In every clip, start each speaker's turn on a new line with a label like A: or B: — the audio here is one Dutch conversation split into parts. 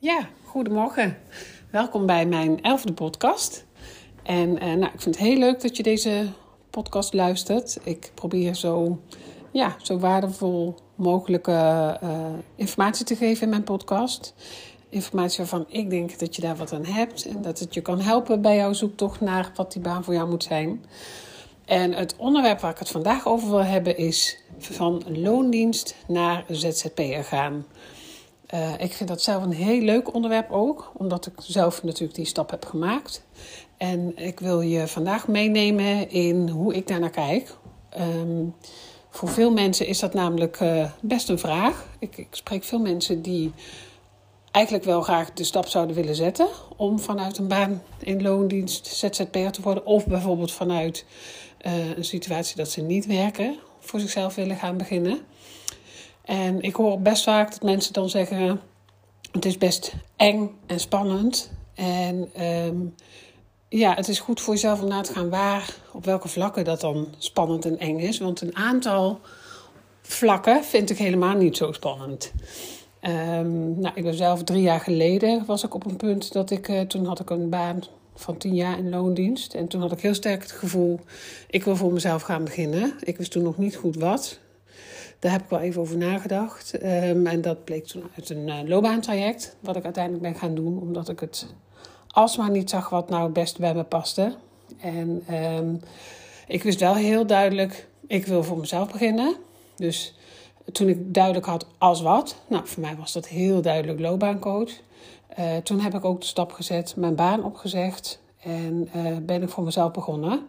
A: Ja, goedemorgen. Welkom bij mijn elfde podcast. En eh, nou, ik vind het heel leuk dat je deze podcast luistert. Ik probeer zo, ja, zo waardevol mogelijke uh, informatie te geven in mijn podcast. Informatie waarvan ik denk dat je daar wat aan hebt en dat het je kan helpen bij jouw zoektocht naar wat die baan voor jou moet zijn. En het onderwerp waar ik het vandaag over wil hebben is van loondienst naar ZZP'er gaan. Uh, ik vind dat zelf een heel leuk onderwerp ook, omdat ik zelf natuurlijk die stap heb gemaakt. En ik wil je vandaag meenemen in hoe ik daar naar kijk. Um, voor veel mensen is dat namelijk uh, best een vraag. Ik, ik, spreek veel mensen die eigenlijk wel graag de stap zouden willen zetten om vanuit een baan in loondienst ZZP'er te worden, of bijvoorbeeld vanuit uh, een situatie dat ze niet werken, voor zichzelf willen gaan beginnen. En ik hoor best vaak dat mensen dan zeggen: het is best eng en spannend. En um, ja, het is goed voor jezelf om na te gaan waar, op welke vlakken dat dan spannend en eng is. Want een aantal vlakken vind ik helemaal niet zo spannend. Um, nou, ik ben zelf drie jaar geleden was ik op een punt dat ik, uh, toen had ik een baan van tien jaar in loondienst. En toen had ik heel sterk het gevoel, ik wil voor mezelf gaan beginnen. Ik wist toen nog niet goed wat. Daar heb ik wel even over nagedacht. Um, en dat bleek toen uit een uh, loopbaantraject, wat ik uiteindelijk ben gaan doen, omdat ik het alsmaar niet zag wat nou het beste bij me paste. En um, ik wist wel heel duidelijk, ik wil voor mezelf beginnen. Dus toen ik duidelijk had als wat, nou voor mij was dat heel duidelijk loopbaancoach. Uh, toen heb ik ook de stap gezet, mijn baan opgezegd en uh, ben ik voor mezelf begonnen.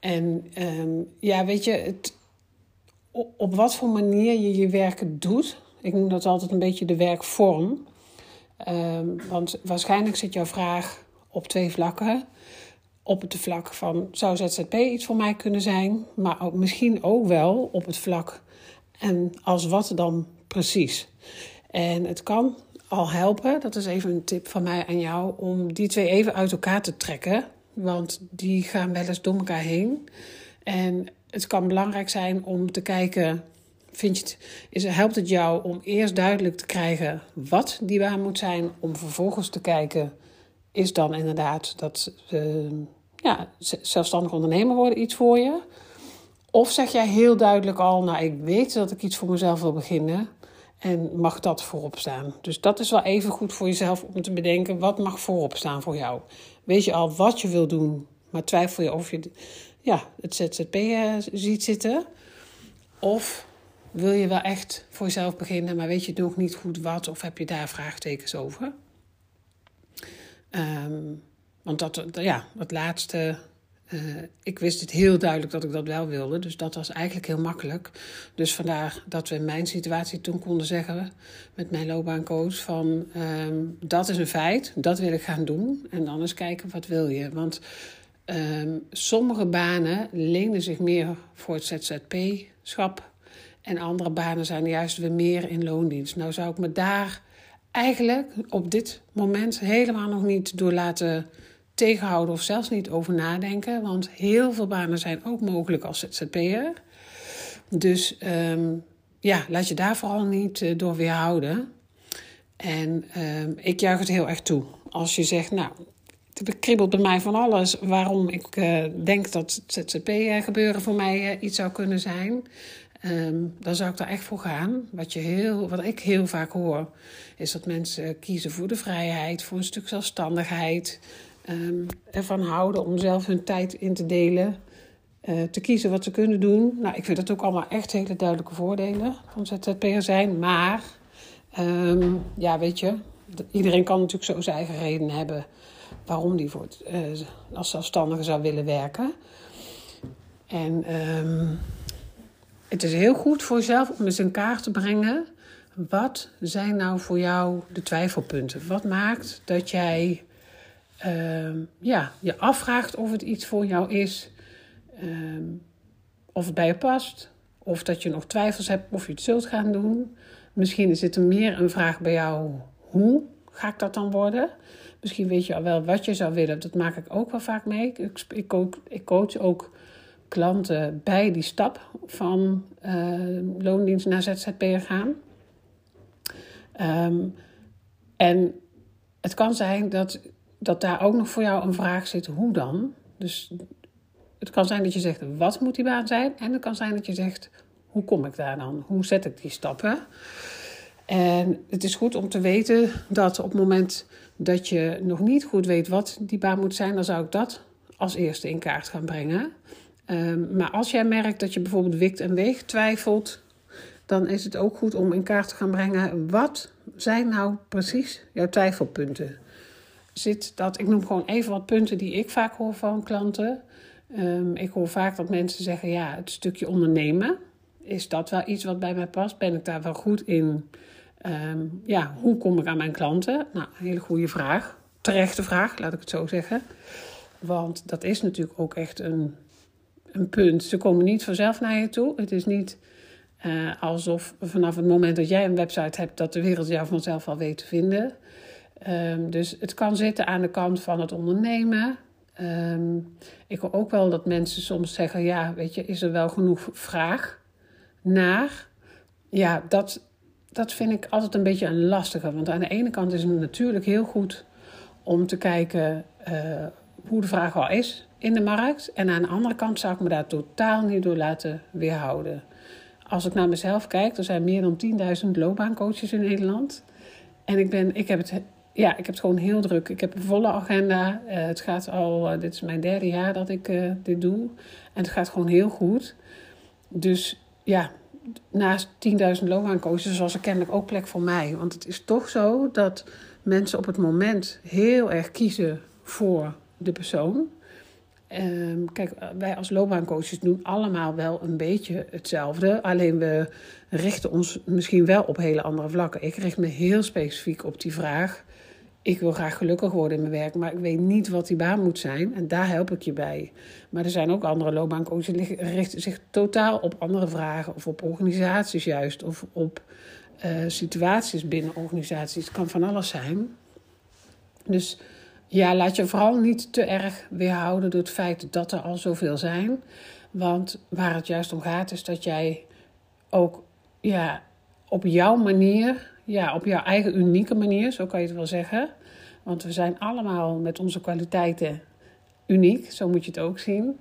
A: En um, ja, weet je, het, op wat voor manier je je werk doet. Ik noem dat altijd een beetje de werkvorm. Um, want waarschijnlijk zit jouw vraag op twee vlakken. Op het vlak van zou ZZP iets voor mij kunnen zijn, maar ook, misschien ook wel op het vlak en als wat dan precies. En het kan al helpen, dat is even een tip van mij aan jou, om die twee even uit elkaar te trekken. Want die gaan wel eens door elkaar heen. En het kan belangrijk zijn om te kijken. Vind je het, is, helpt het jou om eerst duidelijk te krijgen wat die baan moet zijn, om vervolgens te kijken, is dan inderdaad dat uh, ja, zelfstandig ondernemer worden iets voor je? Of zeg jij heel duidelijk al, nou ik weet dat ik iets voor mezelf wil beginnen en mag dat voorop staan? Dus dat is wel even goed voor jezelf om te bedenken, wat mag voorop staan voor jou? Weet je al wat je wil doen, maar twijfel je of je ja, het ZZP uh, ziet zitten? Of wil je wel echt voor jezelf beginnen, maar weet je nog niet goed wat? Of heb je daar vraagtekens over? Um, want dat, ja, dat laatste, uh, ik wist het heel duidelijk dat ik dat wel wilde. Dus dat was eigenlijk heel makkelijk. Dus vandaar dat we in mijn situatie toen konden zeggen met mijn loopbaancoach van um, dat is een feit, dat wil ik gaan doen. En dan eens kijken wat wil je. Want Um, sommige banen lenen zich meer voor het ZZP-schap. En andere banen zijn juist weer meer in loondienst. Nou zou ik me daar eigenlijk op dit moment helemaal nog niet door laten tegenhouden of zelfs niet over nadenken. Want heel veel banen zijn ook mogelijk als ZZP'er. Dus um, ja, laat je daar vooral niet uh, door weerhouden. En um, ik juich het heel erg toe. Als je zegt, nou, het kriebelt bij mij van alles waarom ik uh, denk dat ZZP-gebeuren voor mij uh, iets zou kunnen zijn. Um, dan zou ik daar echt voor gaan. Wat, je heel, wat ik heel vaak hoor, is dat mensen kiezen voor de vrijheid, voor een stuk zelfstandigheid. Um, ervan houden om zelf hun tijd in te delen. Te kiezen wat ze kunnen doen. Nou, ik vind dat ook allemaal echt hele duidelijke voordelen van ZZP'er zijn. Maar, um, ja, weet je, iedereen kan natuurlijk zo zijn eigen reden hebben waarom die voor uh, als zelfstandige zou willen werken. En um, het is heel goed voor jezelf om eens in kaart te brengen. Wat zijn nou voor jou de twijfelpunten? Wat maakt dat jij uh, ja, je afvraagt of het iets voor jou is, um, of het bij je past, of dat je nog twijfels hebt of je het zult gaan doen. Misschien is het er meer een vraag bij jou: hoe ga ik dat dan worden? Misschien weet je al wel wat je zou willen. Dat maak ik ook wel vaak mee. Ik, ik, coach, ik coach ook klanten bij die stap van uh, loondienst naar ZZP'er gaan. Um, En het kan zijn dat, dat daar ook nog voor jou een vraag zit, hoe dan? Dus het kan zijn dat je zegt, wat moet die baan zijn? En het kan zijn dat je zegt, hoe kom ik daar dan? Hoe zet ik die stappen? En het is goed om te weten dat op het moment dat je nog niet goed weet wat die baan moet zijn, dan zou ik dat als eerste in kaart gaan brengen. Um, maar als jij merkt dat je bijvoorbeeld wikt en weegt twijfelt, dan is het ook goed om in kaart te gaan brengen wat zijn nou precies jouw twijfelpunten. Zit dat, ik noem gewoon even wat punten die ik vaak hoor van klanten. Um, ik hoor vaak dat mensen zeggen: ja, het stukje ondernemen. Is dat wel iets wat bij mij past? Ben ik daar wel goed in? Um, ja, hoe kom ik aan mijn klanten? Nou, een hele goede vraag. Terechte vraag, laat ik het zo zeggen. Want dat is natuurlijk ook echt een, een punt. Ze komen niet vanzelf naar je toe. Het is niet uh, alsof vanaf het moment dat jij een website hebt, dat de wereld jou vanzelf al weet te vinden. Um, dus het kan zitten aan de kant van het ondernemen. Um, ik hoor ook wel dat mensen soms zeggen: ja, weet je, is er wel genoeg vraag naar? Ja, dat, dat vind ik altijd een beetje een lastige. Want aan de ene kant is het natuurlijk heel goed om te kijken uh, hoe de vraag al is in de markt. En aan de andere kant zou ik me daar totaal niet door laten weerhouden. Als ik naar mezelf kijk, er zijn meer dan 10.000 loopbaancoaches in Nederland. En ik, ben, ik, heb het, ja, ik heb het gewoon heel druk. Ik heb een volle agenda. Uh, het gaat al, uh, dit is mijn derde jaar dat ik dit doe. En het gaat gewoon heel goed. Dus ja, naast 10.000 loopbaancoaches was er kennelijk ook plek voor mij. Want het is toch zo dat mensen op het moment heel erg kiezen voor de persoon. Um, kijk, wij als loopbaancoaches doen allemaal wel een beetje hetzelfde. Alleen we richten ons misschien wel op hele andere vlakken. Ik richt me heel specifiek op die vraag. Ik wil graag gelukkig worden in mijn werk, maar ik weet niet wat die baan moet zijn. En daar help ik je bij. Maar er zijn ook andere loopbaancoaches die richten zich totaal op andere vragen. Of op organisaties juist. Of op uh, situaties binnen organisaties. Het kan van alles zijn. Dus ja, laat je vooral niet te erg weerhouden door het feit dat er al zoveel zijn. Want waar het juist om gaat, is dat jij ook ja, op jouw manier, ja, op jouw eigen unieke manier, zo kan je het wel zeggen. Want we zijn allemaal met onze kwaliteiten uniek, zo moet je het ook zien.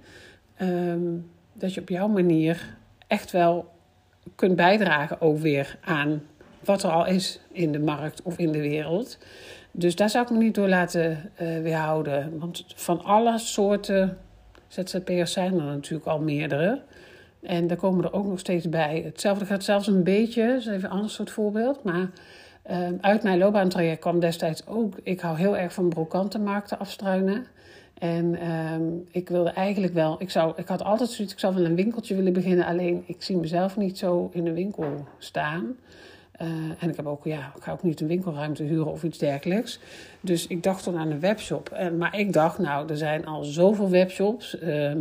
A: Um, dat je op jouw manier echt wel kunt bijdragen ook weer aan wat er al is in de markt of in de wereld. Dus daar zou ik me niet door laten uh, weerhouden. Want van alle soorten ZZP'ers zijn er natuurlijk al meerdere. En daar komen er ook nog steeds bij. Hetzelfde gaat zelfs een beetje, dat is even een ander soort voorbeeld. Maar uh, uit mijn loopbaantraject kwam destijds ook... Ik hou heel erg van brokantenmarkten afstruinen. En uh, ik wilde eigenlijk wel... Ik, zou, ik had altijd zoiets, ik zou wel een winkeltje willen beginnen. Alleen ik zie mezelf niet zo in een winkel staan... Uh, en ik heb ook, ja, ik ga ook niet een winkelruimte huren of iets dergelijks. Dus ik dacht toen aan een webshop. En, maar ik dacht, nou, er zijn al zoveel webshops. Uh,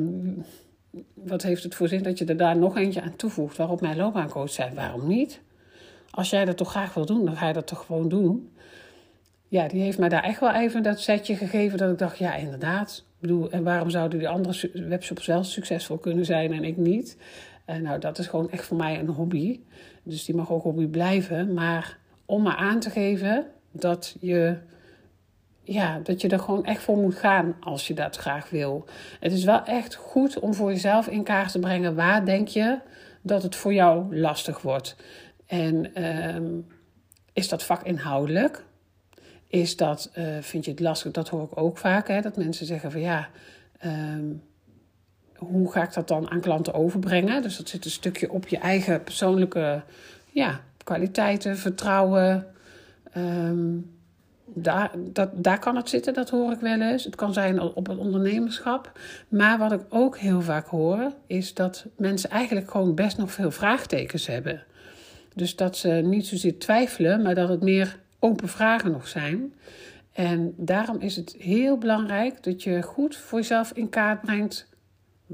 A: wat heeft het voor zin dat je er daar nog eentje aan toevoegt? Waarop mijn loopbaancoach zei, waarom niet? Als jij dat toch graag wil doen, dan ga je dat toch gewoon doen. Ja, die heeft mij daar echt wel even dat setje gegeven dat ik dacht, ja, inderdaad. Ik bedoel, en waarom zouden die andere webshops wel succesvol kunnen zijn en ik niet? Uh, nou, dat is gewoon echt voor mij een hobby. Dus die mag ook hobby blijven. Maar om maar aan te geven dat je, ja, dat je er gewoon echt voor moet gaan als je dat graag wil. Het is wel echt goed om voor jezelf in kaart te brengen waar denk je dat het voor jou lastig wordt. En um, is dat vakinhoudelijk? Is dat, uh, vind je het lastig? Dat hoor ik ook vaak, hè, dat mensen zeggen van ja. Um, hoe ga ik dat dan aan klanten overbrengen? Dus dat zit een stukje op je eigen persoonlijke ja, kwaliteiten, vertrouwen. Um, daar, dat, daar kan het zitten, dat hoor ik wel eens. Het kan zijn op het ondernemerschap. Maar wat ik ook heel vaak hoor, is dat mensen eigenlijk gewoon best nog veel vraagtekens hebben. Dus dat ze niet zozeer twijfelen, maar dat het meer open vragen nog zijn. En daarom is het heel belangrijk dat je goed voor jezelf in kaart brengt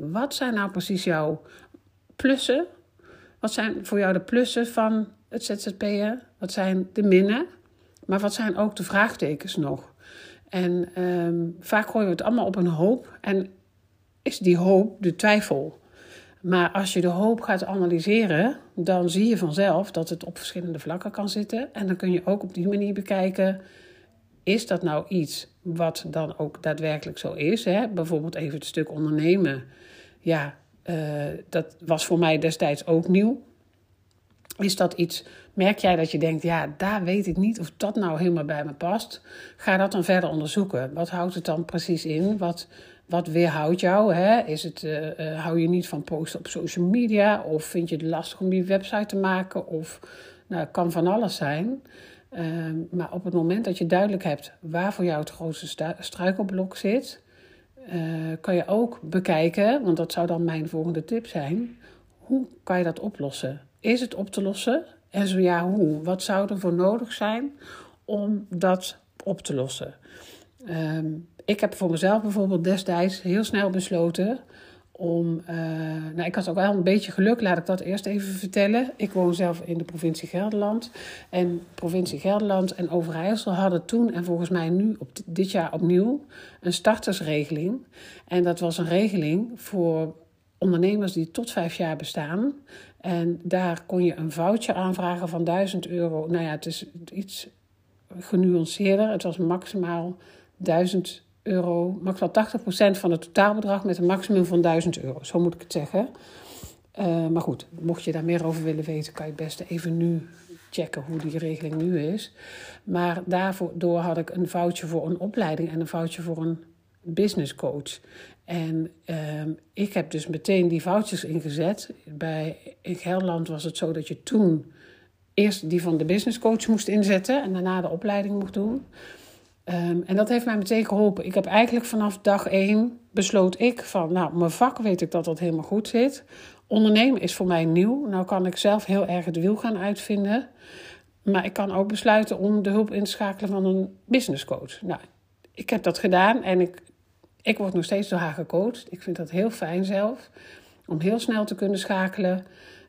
A: wat zijn nou precies jouw plussen? Wat zijn voor jou de plussen van het ZZP'en? Wat zijn de minnen? Maar wat zijn ook de vraagtekens nog? En um, vaak gooien we het allemaal op een hoop. En is die hoop de twijfel? Maar als je de hoop gaat analyseren, dan zie je vanzelf dat het op verschillende vlakken kan zitten. En dan kun je ook op die manier bekijken: is dat nou iets wat dan ook daadwerkelijk zo is? Hè? Bijvoorbeeld even het stuk ondernemen. Ja, uh, dat was voor mij destijds ook nieuw. Is dat iets, merk jij dat je denkt, ja, daar weet ik niet of dat nou helemaal bij me past? Ga dat dan verder onderzoeken. Wat houdt het dan precies in? Wat, wat weerhoudt jou? Hè? Is het, uh, uh, hou je niet van posten op social media? Of vind je het lastig om die website te maken? Of nou, het kan van alles zijn. Uh, maar op het moment dat je duidelijk hebt waar voor jou het grootste struikelblok zit, kan je ook bekijken, want dat zou dan mijn volgende tip zijn: hoe kan je dat oplossen? Is het op te lossen? En zo ja, hoe? Wat zou er voor nodig zijn om dat op te lossen? Um, ik heb voor mezelf bijvoorbeeld destijds heel snel besloten om. Uh, nou, ik had ook wel een beetje geluk, laat ik dat eerst even vertellen. Ik woon zelf in de provincie Gelderland. En provincie Gelderland en Overijssel hadden toen en volgens mij nu op dit jaar opnieuw een startersregeling. En dat was een regeling voor ondernemers die tot vijf jaar bestaan. En daar kon je een voucher aanvragen van 1000 euro. Nou ja, het is iets genuanceerder. Het was maximaal 1000 euro, maximaal 80% van het totaalbedrag met een maximum van 1000 euro. Zo moet ik het zeggen. Uh, maar goed, mocht je daar meer over willen weten, kan je het beste even nu checken hoe die regeling nu is. Maar daardoor had ik een voucher voor een opleiding en een voucher voor een business coach. En uh, ik heb dus meteen die vouchers ingezet. Bij, in was het zo dat je toen eerst die van de business coach moest inzetten en daarna de opleiding mocht doen. Um, en dat heeft mij meteen geholpen. Ik heb eigenlijk vanaf dag één besloot ik van, nou, mijn vak weet ik dat dat helemaal goed zit. Ondernemen is voor mij nieuw. Nou kan ik zelf heel erg het wiel gaan uitvinden. Maar ik kan ook besluiten om de hulp in te schakelen van een business coach. Nou, ik heb dat gedaan en ik, ik word nog steeds door haar gecoacht. Ik vind dat heel fijn zelf. Om heel snel te kunnen schakelen.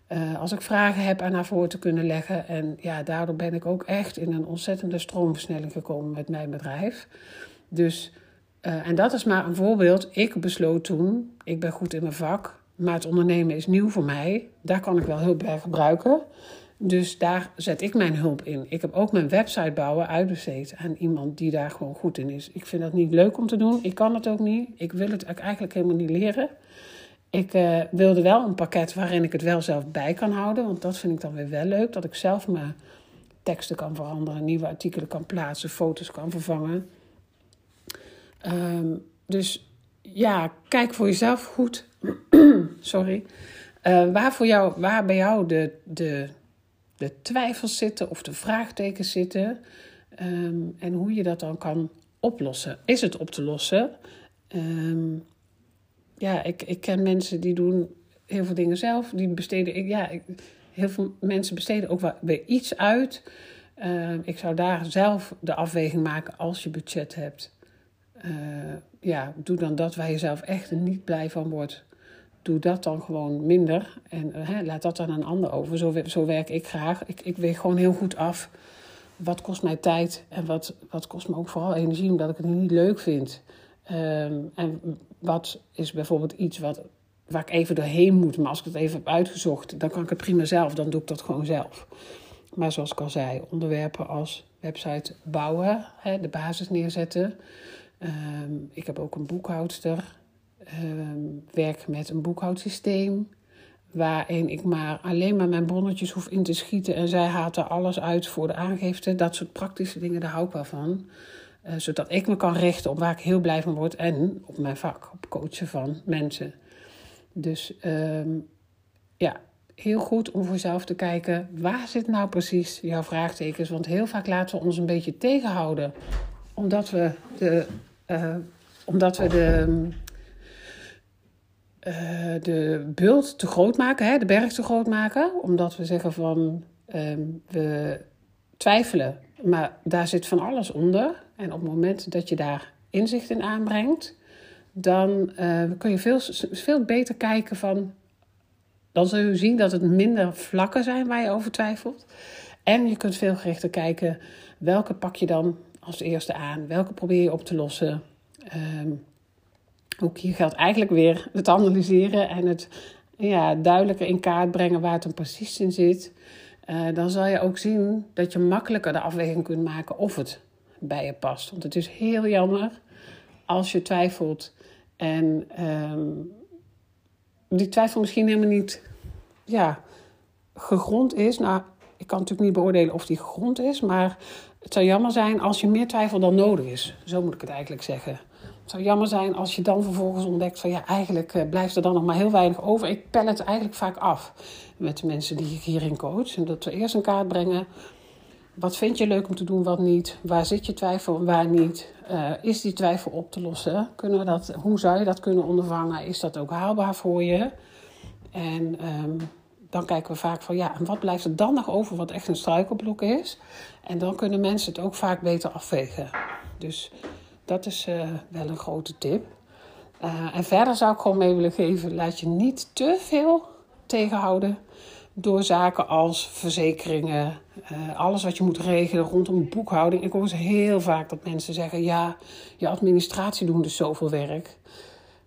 A: Uh, als ik vragen heb aan haar voor te kunnen leggen. En ja, daardoor ben ik ook echt in een ontzettende stroomversnelling gekomen met mijn bedrijf. Dus, uh, en dat is maar een voorbeeld. Ik besloot toen, ik ben goed in mijn vak, maar het ondernemen is nieuw voor mij. Daar kan ik wel hulp bij gebruiken. Dus daar zet ik mijn hulp in. Ik heb ook mijn website bouwen uitbesteed aan iemand die daar gewoon goed in is. Ik vind dat niet leuk om te doen. Ik kan het ook niet. Ik wil het eigenlijk helemaal niet leren. Ik uh, wilde wel een pakket waarin ik het wel zelf bij kan houden. Want dat vind ik dan weer wel leuk. Dat ik zelf mijn teksten kan veranderen, nieuwe artikelen kan plaatsen, foto's kan vervangen. Um, dus ja, kijk voor jezelf goed. Sorry. Uh, waar, voor jou, waar bij jou de, de, de twijfels zitten of de vraagtekens zitten. Um, en hoe je dat dan kan oplossen. Is het op te lossen? Um, ja, ik, ik ken mensen die doen heel veel dingen zelf. Die besteden, ja, ik, heel veel mensen besteden ook wel weer iets uit. Uh, ik zou daar zelf de afweging maken als je budget hebt. Uh, ja, doe dan dat waar je zelf echt niet blij van wordt. Doe dat dan gewoon minder en uh, laat dat dan aan een ander over. Zo, zo werk ik graag. Ik, ik weeg gewoon heel goed af. Wat kost mij tijd en wat, wat kost me ook vooral energie, omdat ik het niet leuk vind. Um, en wat is bijvoorbeeld iets wat, waar ik even doorheen moet. Maar als ik het even heb uitgezocht, dan kan ik het prima zelf. Dan doe ik dat gewoon zelf. Maar zoals ik al zei, onderwerpen als website bouwen, hè, de basis neerzetten. Um, ik heb ook een boekhoudster. Um, werk met een boekhoudsysteem. Waarin ik maar alleen maar mijn bonnetjes hoef in te schieten. En zij haalt er alles uit voor de aangifte. Dat soort praktische dingen, daar hou ik wel van. Uh, zodat ik me kan richten op waar ik heel blij van word en op mijn vak, op coachen van mensen. Dus um, ja, heel goed om voor jezelf te kijken waar zit nou precies jouw vraagtekens. Want heel vaak laten we ons een beetje tegenhouden omdat we de, uh, omdat we de, uh, de bult te groot maken, hè, de berg te groot maken. Omdat we zeggen van um, we twijfelen, maar daar zit van alles onder. En op het moment dat je daar inzicht in aanbrengt, dan uh, kun je veel, veel beter kijken van. Dan zul je zien dat het minder vlakken zijn waar je over twijfelt. En je kunt veel gerichter kijken welke pak je dan als eerste aan, welke probeer je op te lossen. Um, ook hier geldt eigenlijk weer het analyseren en het ja, duidelijker in kaart brengen waar het dan precies in zit, uh, dan zal je ook zien dat je makkelijker de afweging kunt maken of het bij je past. Want het is heel jammer als je twijfelt en um, die twijfel misschien helemaal niet ja, gegrond is. Nou, ik kan natuurlijk niet beoordelen of die gegrond is, maar het zou jammer zijn als je meer twijfel dan nodig is. Zo moet ik het eigenlijk zeggen. Het zou jammer zijn als je dan vervolgens ontdekt van ja, eigenlijk eh, blijft er dan nog maar heel weinig over. Ik pel het eigenlijk vaak af met de mensen die ik hierin coach. En dat we eerst een kaart brengen. Wat vind je leuk om te doen, wat niet? Waar zit je twijfel, waar niet? Uh, is die twijfel op te lossen? Kunnen we dat, hoe zou je dat kunnen ondervangen? Is dat ook haalbaar voor je? En um, dan kijken we vaak van ja, en wat blijft er dan nog over wat echt een struikelblok is? En dan kunnen mensen het ook vaak beter afwegen. Dus dat is uh, wel een grote tip. Uh, en verder zou ik gewoon mee willen geven: laat je niet te veel tegenhouden door zaken als verzekeringen, uh, alles wat je moet regelen rondom boekhouding. Ik hoor eens heel vaak dat mensen zeggen: ja, je administratie doen dus zoveel werk.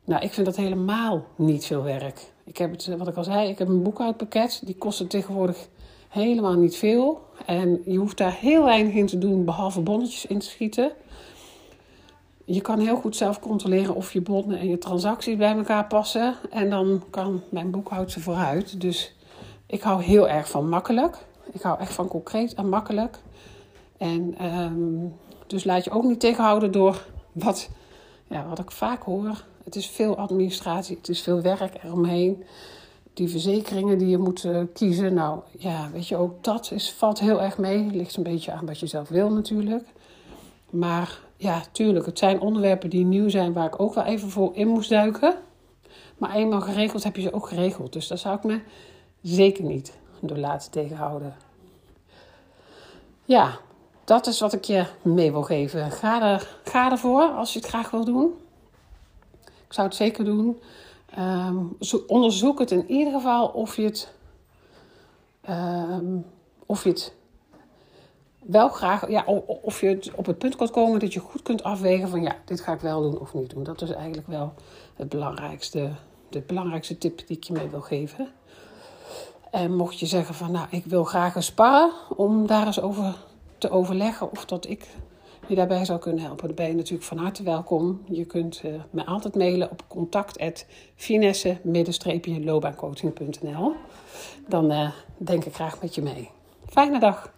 A: Nou, ik vind dat helemaal niet veel werk. Ik heb het, wat ik al zei, ik heb een boekhoudpakket. Die kost tegenwoordig helemaal niet veel. En je hoeft daar heel weinig in te doen, behalve bonnetjes in te schieten. Je kan heel goed zelf controleren of je bonnen en je transacties bij elkaar passen. En dan kan mijn boekhoudster vooruit. Dus ik hou heel erg van makkelijk. Ik hou echt van concreet en makkelijk. En um, dus laat je ook niet tegenhouden door wat, ja, wat ik vaak hoor. Het is veel administratie, het is veel werk eromheen. Die verzekeringen die je moet uh, kiezen. Nou ja, weet je, ook dat is, valt heel erg mee. Ligt een beetje aan wat je zelf wil natuurlijk. Maar ja, tuurlijk, het zijn onderwerpen die nieuw zijn waar ik ook wel even voor in moest duiken. Maar eenmaal geregeld heb je ze ook geregeld. Dus daar zou ik me zeker niet door laten tegenhouden. Ja, dat is wat ik je mee wil geven. Ga, er, ervoor als je het graag wil doen. Ik zou het zeker doen. Um, onderzoek het in ieder geval of je het, um, of je het wel graag, ja, of je op het punt kunt komen dat je goed kunt afwegen van ja, dit ga ik wel doen of niet doen. Dat is eigenlijk wel het belangrijkste, de belangrijkste tip die ik je mee wil geven. En mocht je zeggen van nou, ik wil graag een sparren om daar eens over te overleggen of dat ik je daarbij zou kunnen helpen, dan ben je natuurlijk van harte welkom. Je kunt uh, me altijd mailen op contact.finesse-loopbaancoaching.nl. Dan uh, denk ik graag met je mee. Fijne dag!